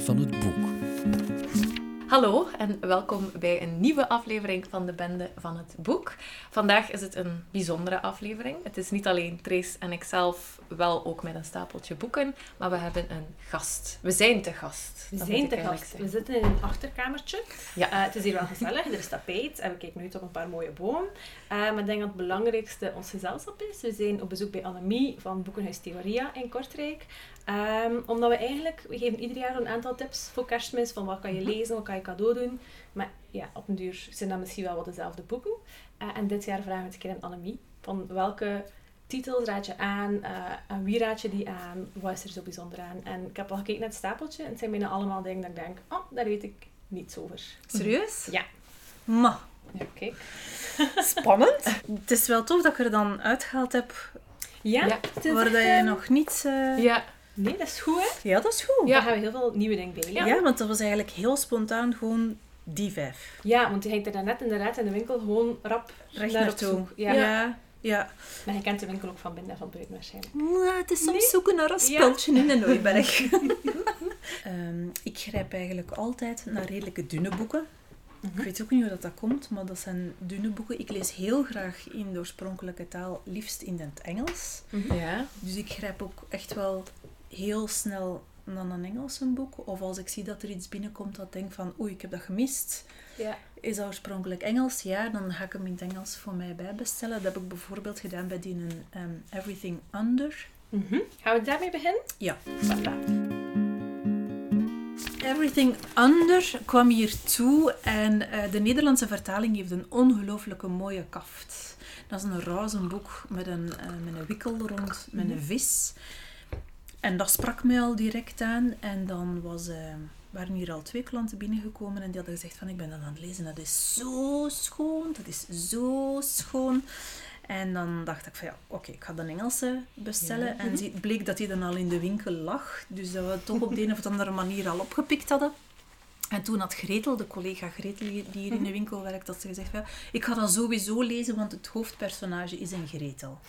Van het Boek. Hallo en welkom bij een nieuwe aflevering van de Bende van het Boek. Vandaag is het een bijzondere aflevering. Het is niet alleen Trace en ikzelf, wel ook met een stapeltje boeken, maar we hebben een gast. We zijn te gast. We zijn te gast. zeggen. We zitten in een achterkamertje. Ja. Eh, het is hier wel gezellig. Er is tapijt en we kijken nu op een paar mooie bomen. Eh, maar ik denk dat het belangrijkste ons gezelschap is. We zijn op bezoek bij Annemie van Boekenhuis Theoria in Kortrijk. Ehm, omdat we eigenlijk, we geven ieder jaar een aantal tips voor kerstmis. Van wat kan je lezen, wat kan je cadeau doen. Maar ja, op een duur zijn dat misschien wel wat dezelfde boeken. Eh, en dit jaar vragen we het een keer aan Annemie. Van welke titels raad je aan? eh, en wie raad je die aan? Wat is er zo bijzonder aan? En ik heb al gekeken naar het stapeltje. En het zijn bijna allemaal dingen dat ik denk, oh, daar weet ik niets over. Serieus? Ja. Ma, Ja, kijk. spannend. het is wel tof dat ik er dan uitgehaald heb Ja, waar dat je eh, nog niet... eh, Ja, Nee, dat is goed, hè? Ja, dat is goed. Ja. Daar gaan we heel veel nieuwe dingen bij Ja. leren. want dat was eigenlijk heel spontaan gewoon die vijf. Ja, want die hangt er daarnet inderdaad in de winkel gewoon rap Recht naar op naartoe. zoek. Ja. ja. ja. Maar je kent de winkel ook van binnen en van buiten waarschijnlijk. Het is soms Nee. zoeken naar een Ja. spultje in de Nooiberg. Ehm, ik grijp eigenlijk altijd naar redelijke dunne boeken. Mhm. Ik weet ook niet hoe dat, dat komt, maar dat zijn dunne boeken. Ik lees heel graag in de oorspronkelijke taal, liefst in het Engels. ja. Dus ik grijp ook echt wel heel snel naar een Engelse boek. Of als ik zie dat er iets binnenkomt dat ik denk van oei, ik heb dat gemist. Ja. Is dat oorspronkelijk Engels? Ja, dan ga ik hem in het Engels voor mij bijbestellen. Dat heb ik bijvoorbeeld gedaan bij die een, ehm, Everything Under. Mhm. Gaan we daarmee beginnen? Ja. Voilà. Everything Under kwam hier toe en eh, de Nederlandse vertaling heeft een ongelooflijke mooie kaft. Dat is een roze boek met een, eh, met een wikkel rond, met een vis. En dat sprak mij al direct aan. En dan was, eh, waren hier al twee klanten binnengekomen en die hadden gezegd van ik ben dat aan het lezen. Dat is zo schoon, dat is zo schoon. En dan dacht ik van ja, oké, ik ga de Engelse bestellen. En het bleek dat die dan al in de winkel lag. Dus dat we het toch op de een of andere manier al opgepikt hadden. En toen had Gretel, de collega Gretel die hier in de winkel werkt, dat ze gezegd ja, ik ga dat sowieso lezen, want het hoofdpersonage is een Gretel.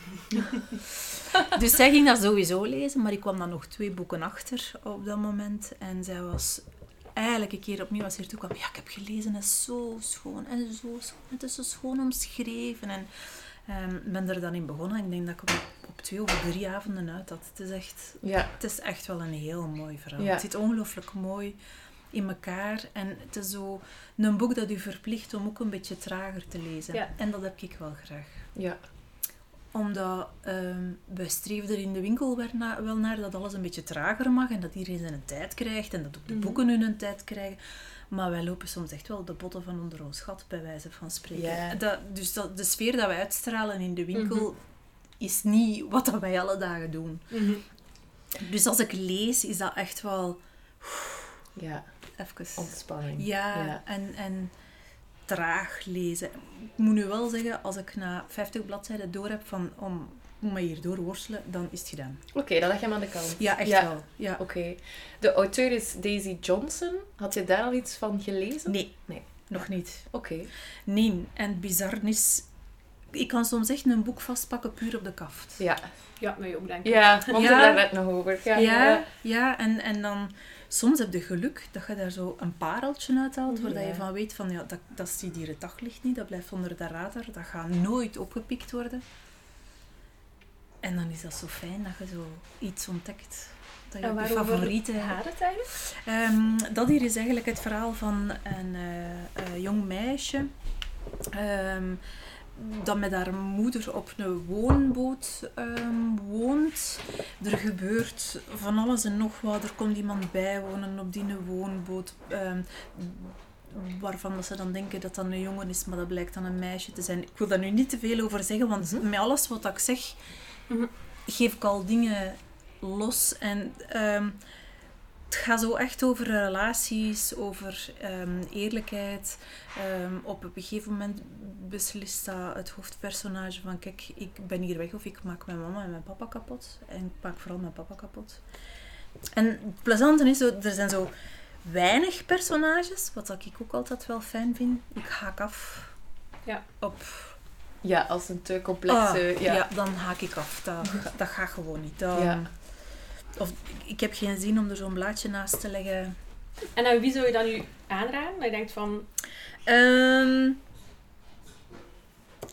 dus zij ging dat sowieso lezen, maar ik kwam dan nog twee boeken achter op dat moment. En zij was eigenlijk een keer opnieuw als ze toe kwam, ja, ik heb gelezen, het is zo schoon en zo schoon, het is zo schoon omschreven. En ehm, ben er dan in begonnen. Ik denk dat ik op, op twee of drie avonden uit had. Het is echt Ja. het is echt wel een heel mooi verhaal. Ja. Het zit ongelooflijk mooi in elkaar. En het is zo een boek dat u verplicht om ook een beetje trager te lezen. Ja. En dat heb ik wel graag. Ja. Omdat ehm we streven er in de winkel wel na- wel naar dat alles een beetje trager mag. En dat iedereen zijn tijd krijgt. En dat ook de Mhm. boeken hun tijd krijgen. Maar wij lopen soms echt wel de botten van onder ons gat, bij wijze van spreken. Dat, dus dat, de sfeer dat wij uitstralen in de winkel Mhm. is niet wat dat wij alle dagen doen. Mhm. Dus als ik lees, is dat echt wel Ja. Even... Ontspanning. Ja, Ja. En, en traag lezen. Ik moet nu wel zeggen, als ik na 50 bladzijden door heb van om, om me hier door worstelen, dan is het gedaan. Oké, dat leg je hem aan de kant. Ja, echt Ja. wel. Ja. Oké. De auteur is Daisy Johnson. Had je daar al iets van gelezen? Nee, Nee. nog niet. Oké. Nee, en het bizar is... Ik kan soms echt een boek vastpakken puur op de kaft. Ja. Ja, mij ook, denk ik. Ja, want Ja. er daar net nog over. Ja. Ja, ja, en, en dan soms heb je geluk dat je daar zo een pareltje uithaalt, waar dat je Ja. van weet van ja, dat, dat ziet hier het daglicht niet, dat blijft onder de radar, dat gaat nooit opgepikt worden. En dan is dat zo fijn dat je zo iets ontdekt. Dat je je favoriete... gaat het eigenlijk? Ehm, dat hier is eigenlijk het verhaal van een eh, jong meisje ehm, dat met haar moeder op een woonboot ehm, woont. Er gebeurt van alles en nog wat. Er komt iemand bijwonen op die woonboot. ehm, waarvan dat ze dan denken dat dat een jongen is, maar dat blijkt dan een meisje te zijn. Ik wil daar nu niet te veel over zeggen, want met alles wat ik zeg, Mhm. geef ik al dingen los. En ehm, het gaat zo echt over relaties, over ehm, eerlijkheid. Ehm, op een gegeven moment beslist dat het hoofdpersonage van kijk, ik ben hier weg of ik maak mijn mama en mijn papa kapot. En ik maak vooral mijn papa kapot. En het plezante is, zo, er zijn zo weinig personages, wat ik ook altijd wel fijn vind. Ik haak af Ja. op Ja, als een te complexe... Ah, ja. ja. dan haak ik af. Dat, dat gaat gewoon niet. Dan- Ja. Of ik heb geen zin om er zo'n blaadje naast te leggen En aan wie zou je dan nu aanraden? Dat je denkt van... Ehm,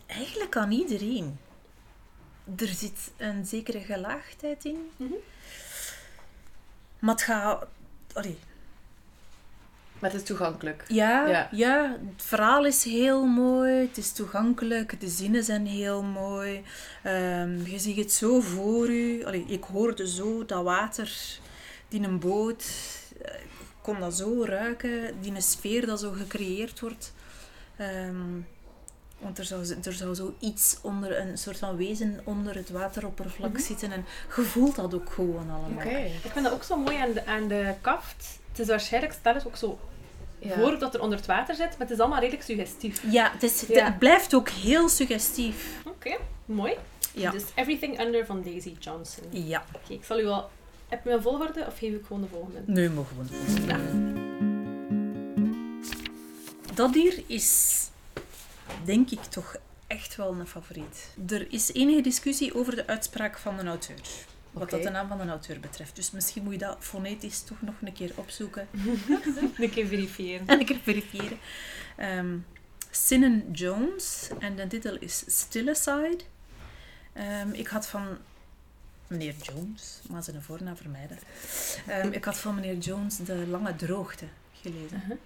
eigenlijk aan iedereen. Er zit een zekere gelaagdheid in. Mhm. Maar het gaat... Allee, Maar het is toegankelijk. ja, Ja. ja. het verhaal is heel mooi. Het is toegankelijk. De zinnen zijn heel mooi. Ehm, je ziet het zo voor je. Allee, ik hoorde zo dat water die een boot... eh, Ik kon dat zo ruiken. Die een sfeer dat zo gecreëerd wordt. Ehm, want er zou, er zou zoiets onder, een soort van wezen onder het wateroppervlak Mhm. zitten. En je voelt dat ook gewoon allemaal. Oké. Ik vind dat ook zo mooi aan de, aan de kaft. Het is waarschijnlijk, stel het ook zo Ja. voor dat er onder het water zit, maar het is allemaal redelijk suggestief. Ja, het, is, Ja. het blijft ook heel suggestief. Oké, mooi. Ja. Dus Everything Under van Daisy Johnson. Oké, Ja. ik zal u wel... Heb je een volgorde of geef ik gewoon de volgende? Nee, maar gewoon. Ja. Dat hier is, denk ik, toch echt wel een favoriet. Er is enige discussie over de uitspraak van de auteur. Wat dat de naam van de auteur betreft. Dus misschien moet je dat fonetisch toch nog een keer opzoeken. Een keer verifiëren. En een keer verifiëren. Ehm Sinnen Jones. En de titel is Still Aside. Ehm, ik had van meneer Jones, maar zijn voornaam vermijden. Ehm, ik had van meneer Jones De Lange Droogte gelezen. Uh-huh.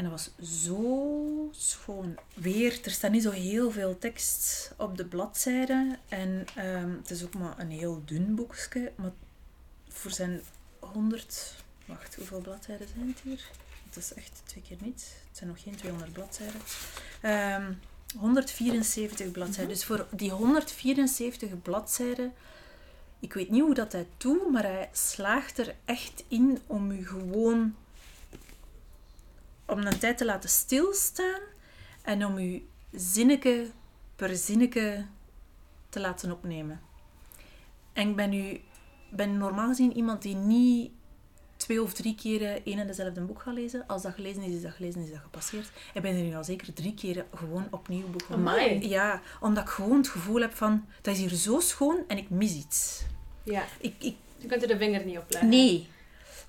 En dat was zo schoon. Weer, er staat niet zo heel veel tekst op de bladzijde. En ehm, het is ook maar een heel dun boekje. Maar voor zijn 100... Wacht, hoeveel bladzijden zijn het hier? Het is echt twee keer niet. Het zijn nog geen 200 bladzijden. Ehm, 174 bladzijden. Dus voor die 174 bladzijden... Ik weet niet hoe dat hij doet, maar hij slaagt er echt in om u gewoon om een tijd te laten stilstaan en om u zinnetje per zinnetje te laten opnemen. En ik ben nu ben normaal gezien iemand die niet twee of drie keren één en dezelfde boek gaat lezen. Als dat gelezen is, is dat gelezen, is dat gepasseerd. Ik ben er nu al zeker drie keren gewoon opnieuw begonnen. Amai. Ja, omdat ik gewoon het gevoel heb van, dat is hier zo schoon en ik mis iets. Ja, Ik, ik, je kunt er de vinger niet op leggen. Nee.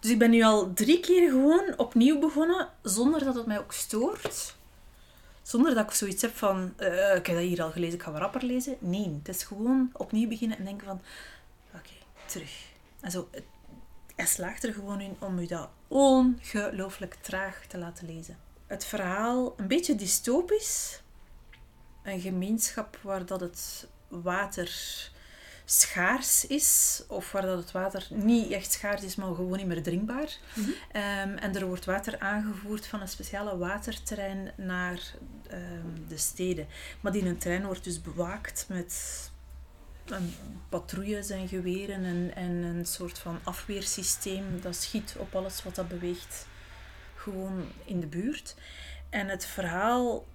Dus ik ben nu al drie keer gewoon opnieuw begonnen, zonder dat het mij ook stoort. Zonder dat ik zoiets heb van, eh, ik heb dat hier al gelezen, ik ga wat rapper lezen. Nee, het is gewoon opnieuw beginnen en denken van, oké, terug. En zo, hij slaagt er gewoon in om u dat ongelooflijk traag te laten lezen. Het verhaal, een beetje dystopisch. Een gemeenschap waar dat het water schaars is, of waar dat het water niet echt schaars is, maar gewoon niet meer drinkbaar. Mhm. Ehm, en er wordt water aangevoerd van een speciale waterterrein naar ehm, de steden. Maar die een trein wordt dus bewaakt met een patrouilles en geweren en, en een soort van afweersysteem dat schiet op alles wat dat beweegt gewoon in de buurt. En het verhaal...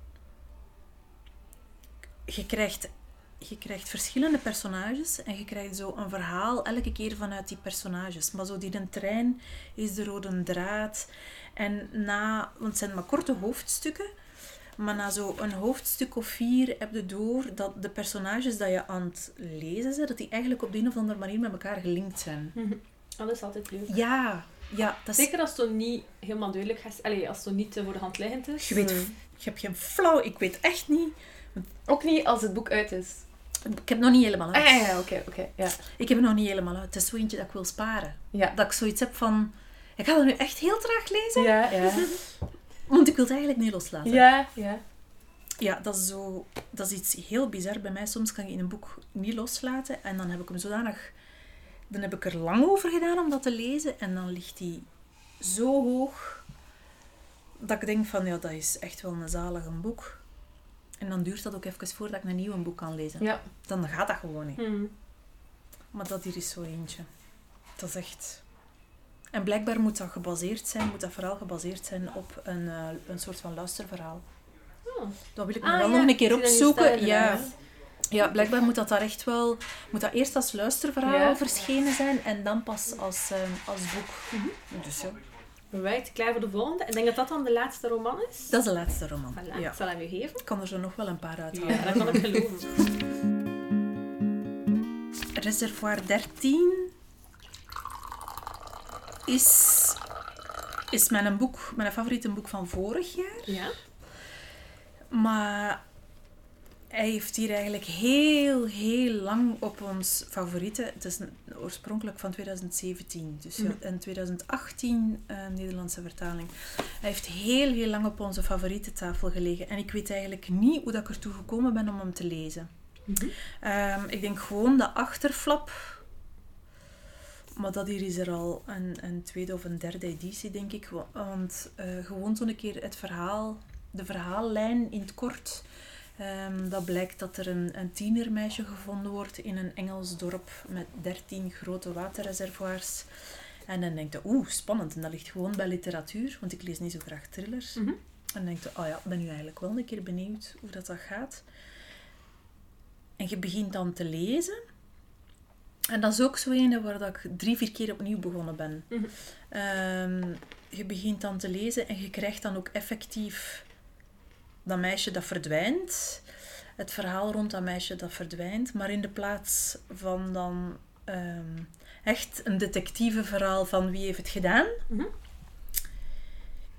Je krijgt je krijgt verschillende personages en je krijgt zo een verhaal elke keer vanuit die personages. Maar zo die een trein is de rode draad. En na, want het zijn maar korte hoofdstukken, maar na zo een hoofdstuk of vier heb je door dat de personages dat je aan het lezen bent, dat die eigenlijk op de een of andere manier met elkaar gelinkt zijn. Mhm. Dat is altijd leuk. Ja, ja, dat is... Zeker als het niet helemaal duidelijk is. Allee, als het niet voor de hand liggend is. Je weet, je hebt geen flauw, ik weet echt niet. Ook niet als het boek uit is. Ik heb het nog niet helemaal uit. Ah ja, ja, oké, oké. Ja. Ik heb het nog niet helemaal uit. Het is zo eentje dat ik wil sparen. Ja. Dat ik zoiets heb van... Ik ga dat nu echt heel traag lezen, Ja, ja. want ik wil het eigenlijk niet loslaten. Ja, ja. Ja, dat is, zo, dat is iets heel bizar bij mij. Soms kan ik in een boek niet loslaten en dan heb ik hem zodanig... Dan heb ik er lang over gedaan om dat te lezen en dan ligt hij zo hoog dat ik denk van, ja, dat is echt wel een zalig boek. En dan duurt dat ook even voordat ik een nieuw boek kan lezen. Ja. Dan gaat dat gewoon niet. Mhm. Maar dat hier is zo eentje. Dat is echt... En blijkbaar moet dat gebaseerd zijn, moet dat verhaal gebaseerd zijn op een, eh, een soort van luisterverhaal. Oh. Dat wil ik Ah, nog wel ja, nog een keer opzoeken. Ja. ja, blijkbaar moet dat daar echt wel... Moet dat eerst als luisterverhaal Ja. verschenen zijn en dan pas als, eh, als boek. Mhm. Dus ja, Right, klaar voor de volgende. Ik denk dat dat dan de laatste roman is. dat is de laatste roman. Voilà, Ja. ik zal hem u geven. Ik kan er zo nog wel een paar uithalen. Ja, dat kan ik geloven. Reservoir 13 is is mijn, boek, mijn favoriete boek van vorig jaar. Ja. Maar hij heeft hier eigenlijk heel, heel lang op ons favoriete... Het is een- oorspronkelijk van 2017, dus Mhm. in 2018 eh, Nederlandse vertaling. Hij heeft heel, heel lang op onze favoriete tafel gelegen. En ik weet eigenlijk niet hoe dat ik ertoe gekomen ben om hem te lezen. Mhm. Ehm, ik denk gewoon de achterflap. Maar dat hier is er al een, een tweede of een derde editie, denk ik. Wa- Want eh, gewoon zo'n keer het verhaal, de verhaallijn in het kort. Ehm, dat blijkt dat er een, een tienermeisje gevonden wordt in een Engels dorp met 13 grote waterreservoirs. En dan denk je, oeh, spannend. En dat ligt gewoon bij literatuur, want ik lees niet zo graag thrillers. Mhm. En dan denk je, oh ja, ik ben nu eigenlijk wel een keer benieuwd hoe dat, dat gaat. En je begint dan te lezen. En dat is ook zo een waar dat ik drie, vier keer opnieuw begonnen ben. Mhm. Ehm, je begint dan te lezen en je krijgt dan ook effectief dat meisje dat verdwijnt. Het verhaal rond dat meisje dat verdwijnt. Maar in de plaats van dan ehm, echt een detectieve verhaal van wie heeft het gedaan, Mhm.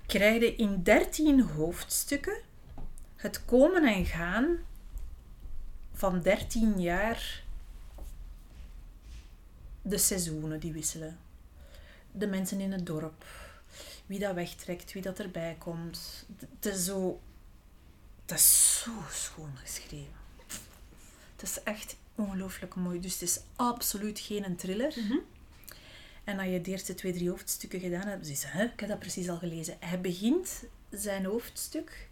krijg je in 13 hoofdstukken het komen en gaan van 13 jaar de seizoenen die wisselen. De mensen in het dorp. Wie dat wegtrekt, wie dat erbij komt. Het is zo... Het is zo schoon geschreven. Het is echt ongelooflijk mooi. Dus het is absoluut geen een thriller. Mhm. En als je de eerste twee, drie hoofdstukken gedaan hebt, is hè, ik heb dat precies al gelezen. Hij begint zijn hoofdstuk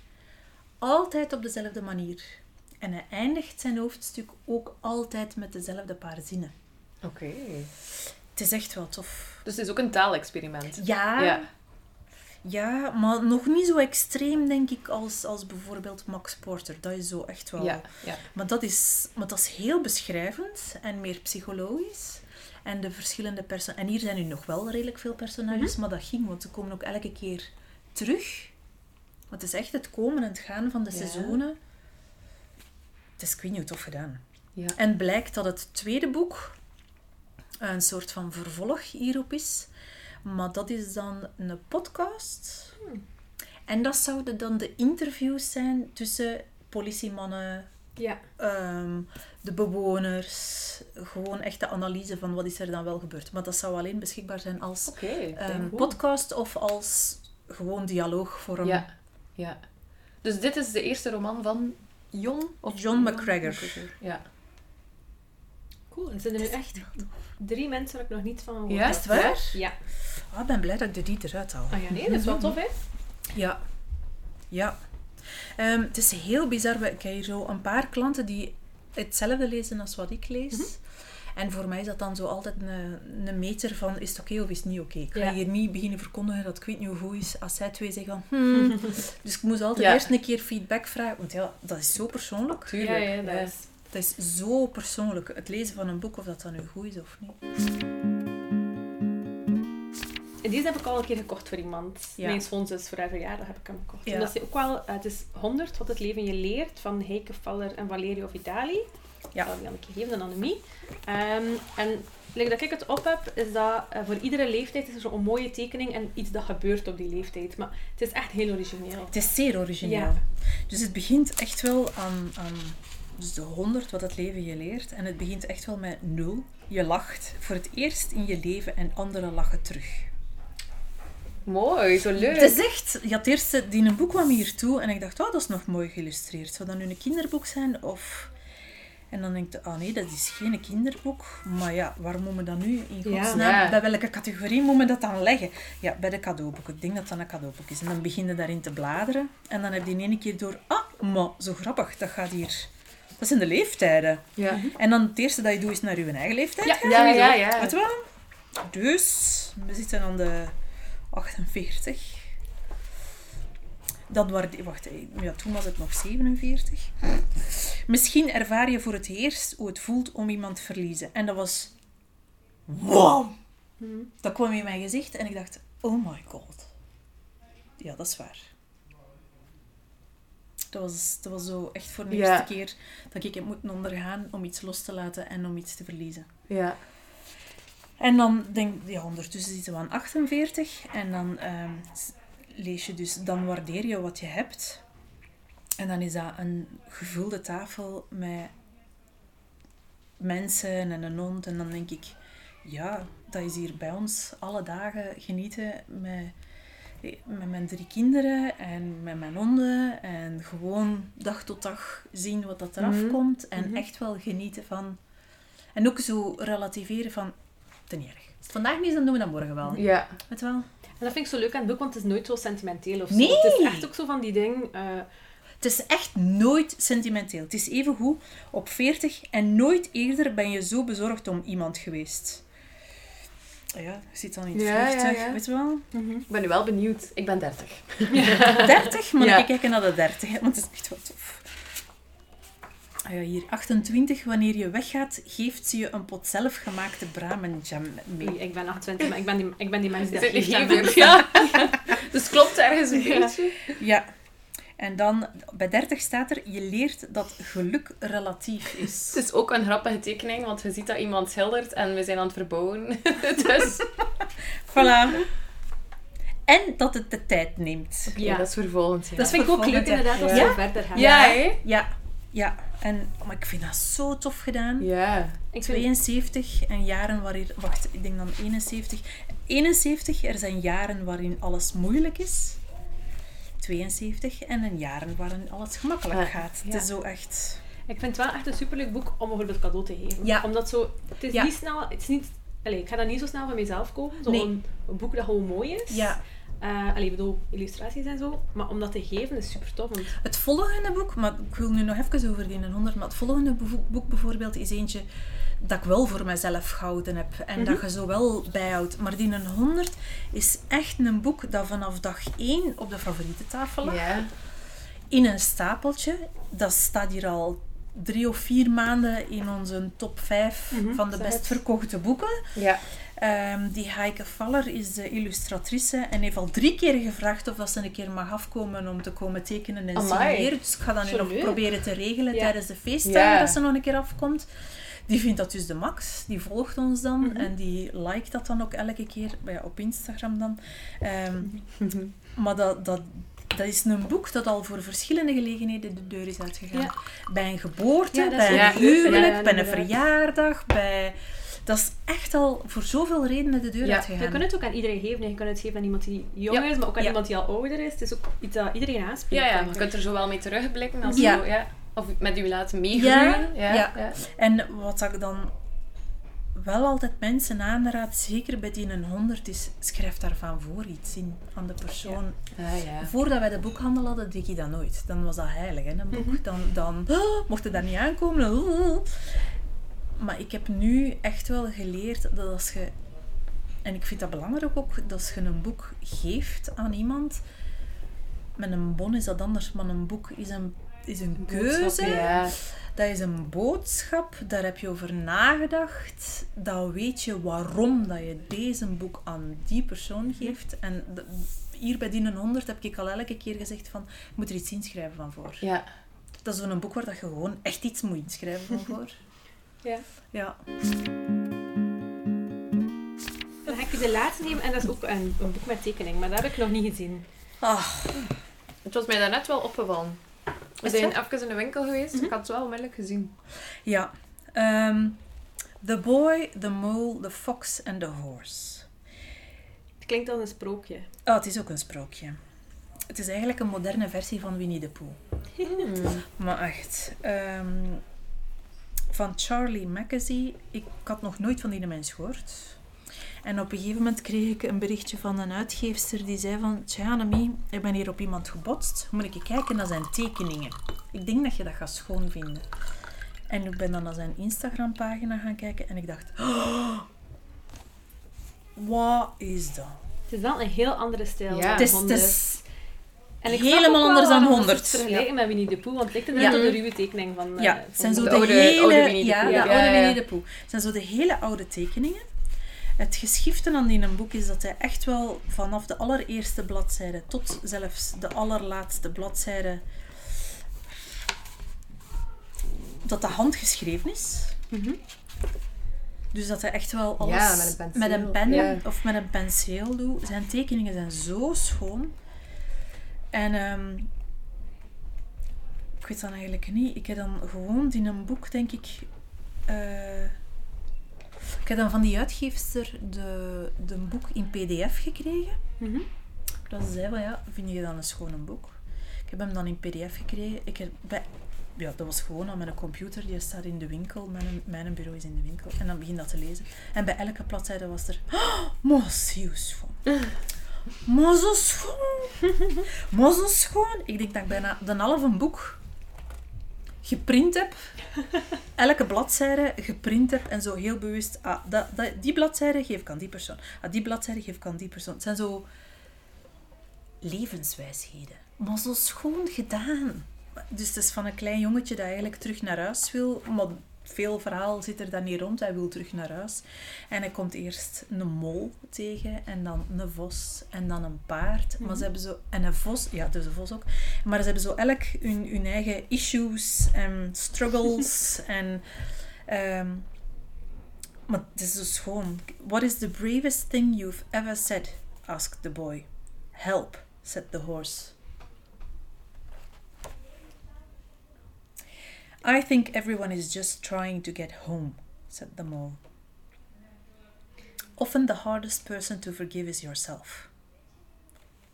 altijd op dezelfde manier. En hij eindigt zijn hoofdstuk ook altijd met dezelfde paar zinnen. Oké. Het is echt wel tof. Dus het is ook een taalexperiment. Ja, Ja. Ja maar nog niet zo extreem, denk ik, als, als bijvoorbeeld Max Porter. Dat is zo echt wel... Ja. ja. Maar dat, is, maar dat is heel beschrijvend en meer psychologisch. En de verschillende personages... En hier zijn nu nog wel redelijk veel personages, maar dat ging, want ze komen ook elke keer terug. Want het is echt het komen en het gaan van de Ja. seizoenen. Het is, ik weet niet hoe tof gedaan. Ja. En blijkt dat het tweede boek een soort van vervolg hierop is. Maar dat is dan een podcast. En dat zouden dan de interviews zijn tussen politiemannen, Ja. ehm, de bewoners. Gewoon echt de analyse van wat is er dan wel gebeurd. Maar dat zou alleen beschikbaar zijn als Oké. ehm, podcast of als gewoon dialoogvorm. Ja. ja. Dus dit is de eerste roman van Jon? Of John McGregor. Ja. Cool. Er zijn er nu echt drie mensen waar ik nog niet van gehoord Ja? heb. Is het waar? Ja. Ah, ik ben blij dat ik de die eruit haal. Ah ja, nee, dat is wel tof, hè? Ja. Ja. Ehm, het is heel bizar. Ik heb hier zo een paar klanten die hetzelfde lezen als wat ik lees. Mhm. En voor mij is dat dan zo altijd een, een meter van is het oké of is het niet oké. Ik ga Ja. hier niet beginnen verkondigen dat ik weet niet hoe goed is als zij twee zeggen van hmm. Dus ik moest altijd Ja. eerst een keer feedback vragen. Want ja, dat is zo persoonlijk. Tuurlijk. Ja, ja, dat is... Dat is zo persoonlijk. Het lezen van een boek, of dat dan nu goed is of niet. En deze heb ik al een keer gekocht voor iemand. Ja. Mijn schoonzus voor haar verjaardag heb ik hem gekocht. Ja. En dat is ook wel... eh, het is 100 wat het leven je leert van Heike Faller en Valerio Vitali. Ja. Ik zal die aan een keer geven, een anemie. Ehm, en like dat ik het op heb, is dat eh, voor iedere leeftijd is er zo'n mooie tekening en iets dat gebeurt op die leeftijd. Maar het is echt heel origineel. Het is zeer origineel. Ja. Dus het begint echt wel aan, aan dus de 100 wat het leven je leert. En het begint echt wel met nul. Je lacht voor het eerst in je leven en anderen lachen terug. Mooi, zo leuk. Het is echt... Ja, het eerste, die een boek kwam hier toe en ik dacht, oh, dat is nog mooi geïllustreerd. Zou dat nu een kinderboek zijn of... En dan denk ik, ah nee, dat is geen kinderboek. Maar ja, waar moet men dat nu in Ja. godsnaam... Ja. Bij welke categorie moet men dat dan leggen? Ja, bij de cadeauboek. Ik denk dat dat een cadeauboek is. En dan begin je daarin te bladeren. En dan heb je in één keer door... Ah, maar zo grappig, dat gaat hier... Dat zijn de leeftijden. Ja. En dan het eerste dat je doet is naar je eigen leeftijd Ja, gaan. Ja, ja, ja. Weet wel? Dus, we zitten aan de 48. Dat waren wacht, ja, toen was het nog 47. Misschien ervaar je voor het eerst hoe het voelt om iemand te verliezen. En dat was... Wow! Hm. Dat kwam in mijn gezicht en ik dacht, oh my god. Ja, dat is waar. Dat was, dat was zo echt voor de Ja. eerste keer dat ik heb moeten ondergaan om iets los te laten en om iets te verliezen. Ja. En dan denk ja, ondertussen zitten we aan 48 en dan ehm, lees je dus, dan waardeer je wat je hebt. En dan is dat een gevulde tafel met mensen en een hond. En dan denk ik, ja, dat is hier bij ons alle dagen genieten met, met mijn drie kinderen en met mijn honden. En gewoon dag tot dag zien wat dat eraf Mhm. komt. En Mhm. echt wel genieten van... En ook zo relativeren van, te niet erg. Als het vandaag niet is, dan doen we dat morgen wel. Ja. Weet je wel? En dat vind ik zo leuk aan het boek, want het is nooit zo sentimenteel of zo. Nee! Het is echt ook zo van die ding... eh, Het is echt nooit sentimenteel. Het is even goed op 40 en nooit eerder ben je zo bezorgd om iemand geweest. Ah Ja, je zit dan in het Ja, ja, vliegtuig, ja. weet je wel? Ik ben nu wel benieuwd. Ik ben 30. 30, maar Ja. dan kijken naar de 30, hè, want het is echt wel tof. Ah ja, hier 28. Wanneer je weggaat, geeft ze je een pot zelfgemaakte bramenjam mee. nee, ik ben 28, maar ik ben die, ik ben die mens die dat niet geeft. Ja. Dus het klopt ergens een Ja. beetje. Ja. En dan, bij 30 staat er, je leert dat geluk relatief is. Het is ook een grappige tekening, want je ziet dat iemand schildert en we zijn aan het verbouwen. dus Voilà. En dat het de tijd neemt. ja. Ja. dat is voor volgend jaar. Dat vind ik ook leuk inderdaad, als Ja. we verder gaan. Ja, hè? Ja, ja. En, maar ik vind dat zo tof gedaan. Ja. Ik vind, 72 en jaren waarin... Wacht, ik denk dan 71. 71, er zijn jaren waarin alles moeilijk is. 72 en een jaren waarin alles gemakkelijk gaat. Ja. Het is zo echt... ik vind het wel echt een superleuk boek om bijvoorbeeld cadeau te geven. Ja. Omdat zo... Het is Ja. niet snel... Het is niet... Allee, ik ga dat niet zo snel van mezelf kopen. Zo Nee. boek dat gewoon mooi is. Ja. Eh, allee, ik bedoel, illustraties en zo. Maar om dat te geven is super tof. Want Het volgende boek, maar ik wil nu nog even over die 100, maar het volgende boek, boek bijvoorbeeld is eentje dat ik wel voor mezelf gehouden heb en dat je zo wel bijhoudt. Maar die 100 is echt een boek dat vanaf dag 1 op de favoriete tafel lag. In een stapeltje. Dat staat hier al drie of vier maanden in onze top 5 Mhm, van de best verkochte boeken. Ja. Ehm, die Heike Faller is de illustratrice en heeft al drie keer gevraagd of dat ze een keer mag afkomen om te komen tekenen en signeren. Dus ik ga dat nu nog proberen te regelen Ja. tijdens de feestdagen Ja. dat ze nog een keer afkomt. Die vindt dat dus de max. Die volgt ons dan Mhm. en die liked dat dan ook elke keer ja, op Instagram dan. Ehm, maar dat, dat, dat is een boek dat al voor verschillende gelegenheden de deur is uitgegaan. Ja. Bij een geboorte, Ja, bij een Ja. huwelijk, Ja, ja, bij een verjaardag, bij... Dat is echt al voor zoveel redenen de deur Ja, uitgegaan. je kunt het ook aan iedereen geven. Je kunt het geven aan iemand die jonger Ja. is, maar ook aan Ja. iemand die al ouder is. Het is ook iets dat iedereen aanspreekt. Ja, je kunt er zo wel mee terugblikken. Als Ja. Zo, ja. Of met u laten meegroeien. Ja. ja. ja. En wat ik dan wel altijd mensen aanraad, zeker bij die een 100, is schrijf daarvan voor iets in van de persoon. Ah, ja. Voordat wij de boekhandel hadden, deed ik dat nooit. Dan was dat heilig, hè, een boek. Mhm. Dan, dan oh, mocht je daar niet aankomen. oh. Maar ik heb nu echt wel geleerd dat als je... En ik vind dat belangrijk ook, dat als je een boek geeft aan iemand... Met een bon is dat anders, maar een boek is een, is een keuze. Ja. Dat is een boodschap, daar heb je over nagedacht. Dan weet je waarom dat je deze boek aan die persoon geeft. En hier bij die 100 heb ik al elke keer gezegd van, je moet er iets inschrijven van voor. Ja. Dat is zo'n boek waar dat je gewoon echt iets moet inschrijven van voor. Ja. Ja. Dan ga ik je de laatste nemen en dat is ook een, een boek met tekening, maar dat heb ik nog niet gezien. Ah, Het was mij daarnet wel opgevallen. We zijn even in de winkel geweest. Ik had het wel onmiddellijk gezien. ja. Ehm, the Boy, the Mole, the Fox and the Horse. Het klinkt als een sprookje. Oh, het is ook een sprookje. Het is eigenlijk een moderne versie van Winnie the Pooh. Hmm. Maar echt. ehm, van Charlie Mackesy. Ik had nog nooit van die mens gehoord. En op een gegeven moment kreeg ik een berichtje van een uitgeefster die zei van... Tja, Annemie, ik ben hier op iemand gebotst. Moet ik kijken naar zijn tekeningen? Ik denk dat je dat gaat schoon vinden. En ik ben dan naar zijn Instagram-pagina gaan kijken en ik dacht... "Oh, wat is dat? Het is wel een heel andere stijl. Ja. dan Het is, het honderd. is En ik helemaal anders dan waarom ze 100. het vergelijken met Winnie de Pooh, want het lijkt inderdaad Ja. op de ruwe tekening van... eh, Ja, van het zijn zo de de, oude- hele... oude Winnie the ja, Pooh. de Ja, oude ja, ja. Winnie de Pooh. Het zijn zo de hele oude tekeningen. Het geschifte aan die een boek is dat hij echt wel vanaf de allereerste bladzijde tot zelfs de allerlaatste bladzijde dat de hand geschreven is. Mhm. Dus dat hij echt wel alles Ja, met een penseel. met een pen Ja. of met een penseel doet. Zijn tekeningen zijn zo schoon. En ehm, ik weet dan eigenlijk niet. Ik heb dan gewoon in een boek, denk ik. eh, ik heb dan van die uitgeefster de, de boek in PDF gekregen. Mhm. Dat ze zei van ja, vind je dan een schone boek? Ik heb hem dan in pdf gekregen. Ik heb bij, ja, dat was gewoon aan mijn computer. Die staat in de winkel. Mijn, mijn bureau is in de winkel. En dan begin dat te lezen. En bij elke bladzijde was er... Oh, schoon. Maar zo schoon. Maar zo schoon. Ik denk dat ik bijna de halve boek geprint heb. Elke bladzijde geprint heb. En zo heel bewust... Ah, dat, die bladzijde geef ik aan die persoon. Ah, die bladzijde geef ik aan die persoon. Het zijn zo levenswijsheden. Maar zo schoon gedaan. Dus het is van een klein jongetje dat eigenlijk terug naar huis wil. Maar veel verhaal zit er dan niet rond. Hij wil terug naar huis. En hij komt eerst een mol tegen. En dan een vos. En dan een paard. Maar ze hebben zo... En een vos. Ja, dus een vos ook. Maar ze hebben zo elk hun, hun eigen issues en struggles. en... ehm, maar het is zo schoon. What is the bravest thing you've ever said? asked the boy. Help, said the horse. I think everyone is just trying to get home, said the mole. Often the hardest person to forgive is yourself.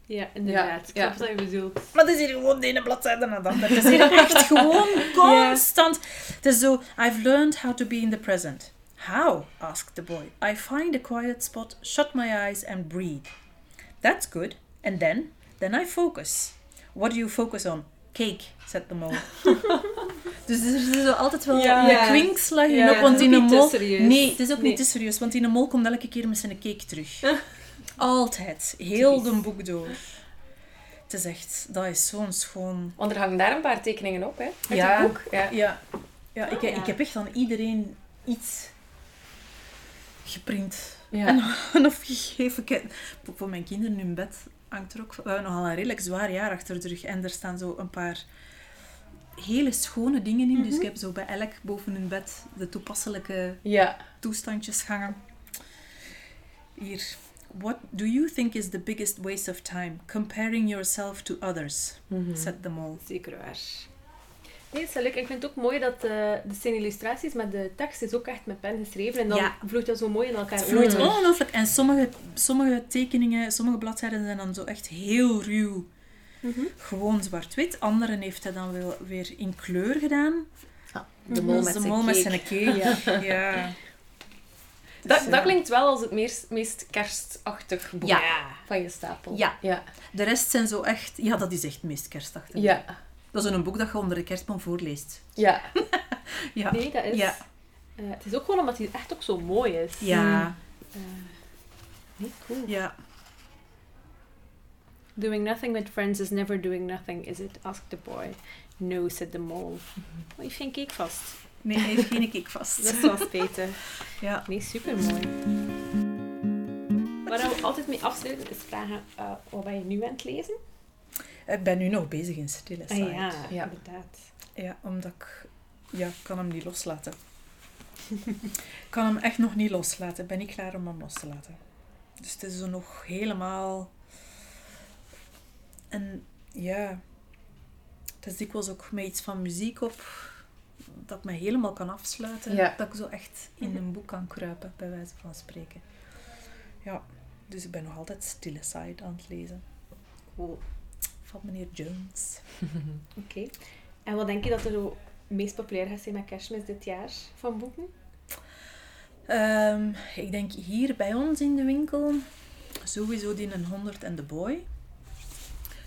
Ja, inderdaad. Ja, Ik snap wat je bedoelt. Maar het is hier gewoon de ene bladzijde naar de andere. Het is hier echt gewoon constant. Het is zo, I've learned how to be in the present. How? asked the boy. I find a quiet spot, shut my eyes and breathe. That's good. And then? Then I focus. What do you focus on? Cake, said the mole. dus er is altijd wel Ja. een kwinkslag in op, want het is in een niet te mol... serieus. Nee, het is ook Nee. niet te serieus, want in een mol komt elke keer met zijn cake terug. Altijd. Heel de boek door. Het is echt... Dat is zo'n schoon... Want er hangen daar een paar tekeningen op, hè? Uit Ja. het boek. Ja. Ja, ja, ik, ja. ik heb echt aan iedereen iets geprint Ja. en of gegeven. Ik heb- Voor mijn kinderen in bed hangt er ook... We hebben nogal een redelijk zwaar jaar achter de rug. En er staan zo een paar hele schone dingen in. Dus ik heb zo bij elk boven hun bed de toepasselijke Ja. toestandjes hangen. Hier. What do you think is the biggest waste of time? Comparing yourself to others, Mhm. said the mole. Zeker waar. Nee, het is wel leuk. Ik vind het ook mooi dat eh, de zijn illustraties met de tekst is ook echt met pen geschreven. En dan Ja. vloeit dat zo mooi in elkaar Het vloeit ongelooflijk. En sommige, sommige tekeningen, sommige bladzijden zijn dan zo echt heel ruw. Mhm. Gewoon zwart-wit. Anderen heeft hij dan wel weer in kleur gedaan. De Mhm. mol met is de zijn mol met cake. zijn cake. Ja. Dat, Dus, dat eh, klinkt wel als het meest, meest kerstachtig boek Ja. van je stapel. Ja. Ja. De rest zijn zo echt... Ja, dat is echt het meest kerstachtig. Ja. Dat is een boek dat je onder de kerstboom voorleest. Ja. Ja. Nee, dat is... Ja. eh, het is ook gewoon omdat hij echt ook zo mooi is. Ja. Eh, nee, cool. Ja. Doing nothing with friends is never doing nothing, is it? asked the boy. No, said the mole. Je heeft geen cake vast. Nee, hij heeft geen cake vast. Dat is wel. Ja. Nee, super mooi. Waar we altijd mee afsluiten is vragen: eh, wat ben je nu aan het lezen? Ik ben nu nog bezig in Stille Ah, Side. ja, Ja. inderdaad. Ja, omdat ik... Ja, ik kan hem niet loslaten. Ik kan hem echt nog niet loslaten. Ik ben niet klaar om hem los te laten. Dus het is zo nog helemaal... En ja... Het is dikwijls ook met iets van muziek op... Dat ik me helemaal kan afsluiten. Ja. Dat ik zo echt in een boek kan kruipen, bij wijze van spreken. Ja, dus ik ben nog altijd Stille Side aan het lezen. Cool. Van meneer Jones. Oké. En wat denk je dat er zo meest populair gaat zijn met kerstmis dit jaar van boeken? Ehm, ik denk hier bij ons in de winkel sowieso die een 100 en de boy.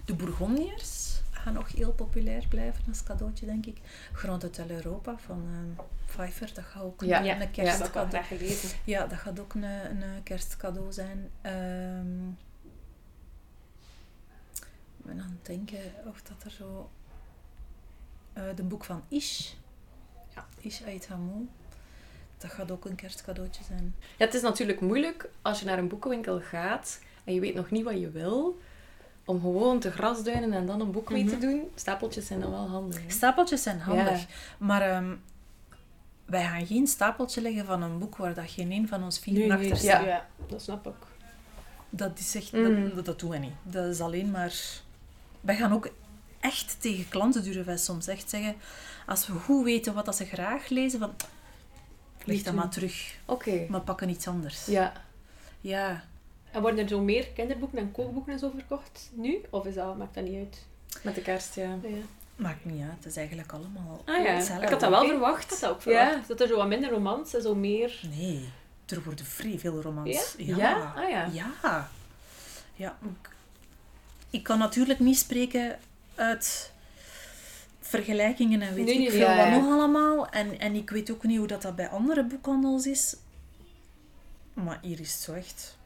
De Bourgondiërs gaan nog heel populair blijven als cadeautje, denk ik. Grand Hotel Europa van ehm Pfeiffer, dat gaat ook Ja, een, ja, Dat kerstcadeau. graag gelezen. Ja, dat gaat ook een, een kerstcadeau zijn. Ehm, ben aan het denken of dat er zo... eh de boek van Ish. Ja. Ish Ait Hamou. Dat gaat ook een kerstcadeautje zijn. Ja, het is natuurlijk moeilijk als je naar een boekenwinkel gaat en je weet nog niet wat je wil, om gewoon te grasduinen en dan een boek mee te Mhm. doen. Stapeltjes zijn dan wel handig. hè? Stapeltjes zijn handig. Ja. Maar ehm, wij gaan geen stapeltje leggen van een boek waar dat geen een van ons vier Nee, achter nee, staat. Ja. ja. dat snap ik. Dat is echt, Mm. dat, dat doen we niet. Dat is alleen maar... Wij gaan ook echt tegen klanten durven wij soms echt zeggen, als we goed weten wat dat ze graag lezen, van, leg dat maar terug. Oké. Maar pakken iets anders. Ja. Ja. En worden er zo meer kinderboeken en kookboeken en zo verkocht nu? Of is dat, maakt dat niet uit? Met de kerst, ja. Ja. Maakt niet uit. Het is eigenlijk allemaal Ah ja, hetzelfde. ik had dat wel verwacht. Ik had dat ook Ja. verwacht. Dat er zo wat minder romans en zo meer... Nee, er worden vrij veel romans. Ja? Ja? Ah ja. Ja. Ja, ik, kan natuurlijk niet spreken uit vergelijkingen en weet Nee, ik veel ja, wat ja. nog allemaal. En, en ik weet ook niet hoe dat, dat bij andere boekhandels is. Maar hier is het zo echt...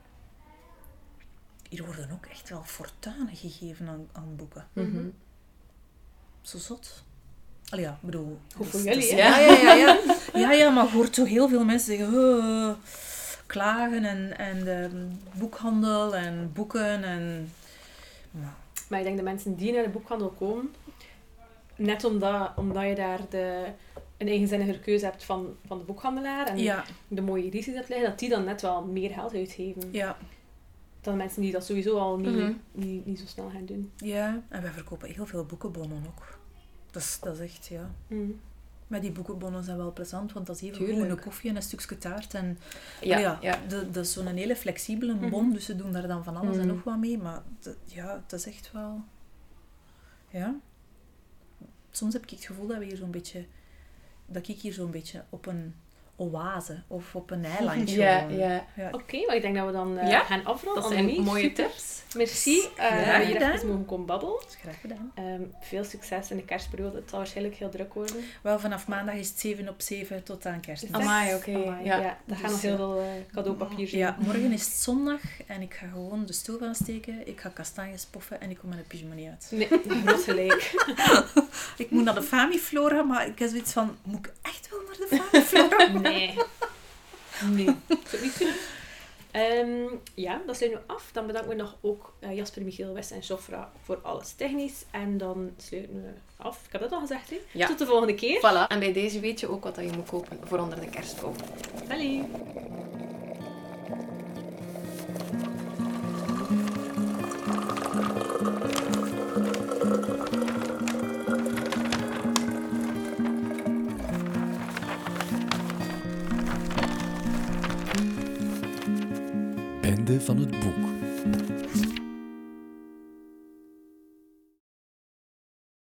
Hier worden ook echt wel fortuinen gegeven aan, aan boeken. Mhm. Zo zot. Allee, ja, ik bedoel... Goed voor jullie? Ja, ja, ja, ja. Ja, ja, maar je hoort zo heel veel mensen zeggen... "Oh, klagen en, en de boekhandel en boeken en... Maar, Maar ik denk de mensen die naar de boekhandel komen, net omdat, omdat je daar de, een eigenzinnige keuze hebt van, van de boekhandelaar en ja, de mooie edities hebt liggen, dat die dan net wel meer geld uitgeven ja, dan mensen die dat sowieso al niet, Mhm. niet, niet zo snel gaan doen. ja. En wij verkopen heel veel boekenbonnen ook. Dat is, dat is echt, ja... Mm. Maar die boekenbonnen zijn wel plezant, want dat is even gewoon een koffie en een stukje taart. En Ja, ja, dat is zo'n hele flexibele bon, Mhm. dus ze doen daar dan van alles en Mhm. nog wat mee. Maar de- ja, het is echt wel... Ja. Soms heb ik het gevoel dat we hier zo'n beetje... Dat ik hier zo'n beetje op een oase of op een eilandje Ja, ja. Ja. Oké, maar ik denk dat we dan eh, Ja, gaan afronden. Dat zijn Annemie, mooie super. tips. Merci eh, dat we hier gedaan. even mogen komen babbelen. Dat is graag gedaan. Ehm, veel succes in de kerstperiode. Het zal waarschijnlijk heel druk worden. Wel, vanaf maandag is het 7 op 7 tot aan kerstmis. Amai, oké. Amai, Ja. ja. daar gaan Dus, nog heel eh, veel eh, cadeaupapier zijn. Ja, morgen is het zondag en ik ga gewoon de stoof aansteken. Ik ga kastanjes poffen en ik kom met een pyjama niet uit. Nee, groot gelijk. Ik moet naar de Famiflora, maar ik heb zoiets van, moet ik de? Nee. Nee. Niet doen. Ehm, ja, dat sluiten we af. Dan bedanken we nog ook eh, Jasper, Michiel, West en Jofra voor alles technisch. En dan sluiten we af. Ik heb dat al gezegd, hè? Ja. Tot de volgende keer. Voilà. En bij deze weet je ook wat je moet kopen voor onder de kerstboom. Allee. Van het boek.